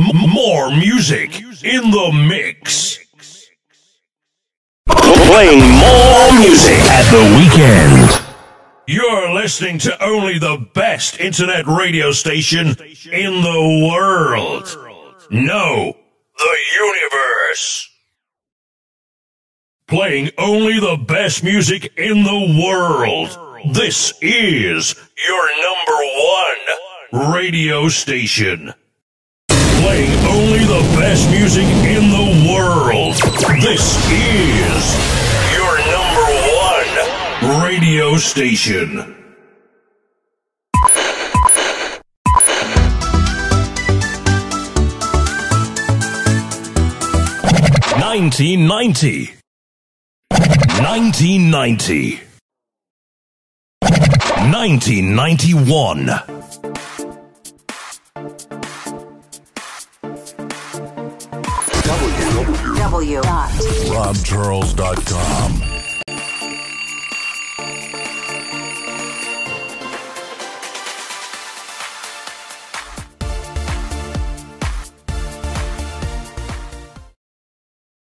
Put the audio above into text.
more music in the mix. Playing more music at the weekend. You're listening to only the best internet radio station in the world. No, the universe. Playing only the best music in the world. This is your number one radio station. Best music in the world. This is your number one radio station. Nineteen ninety. Nineteen ninety. Nineteen ninety one. W. Dot. RobCharles.com.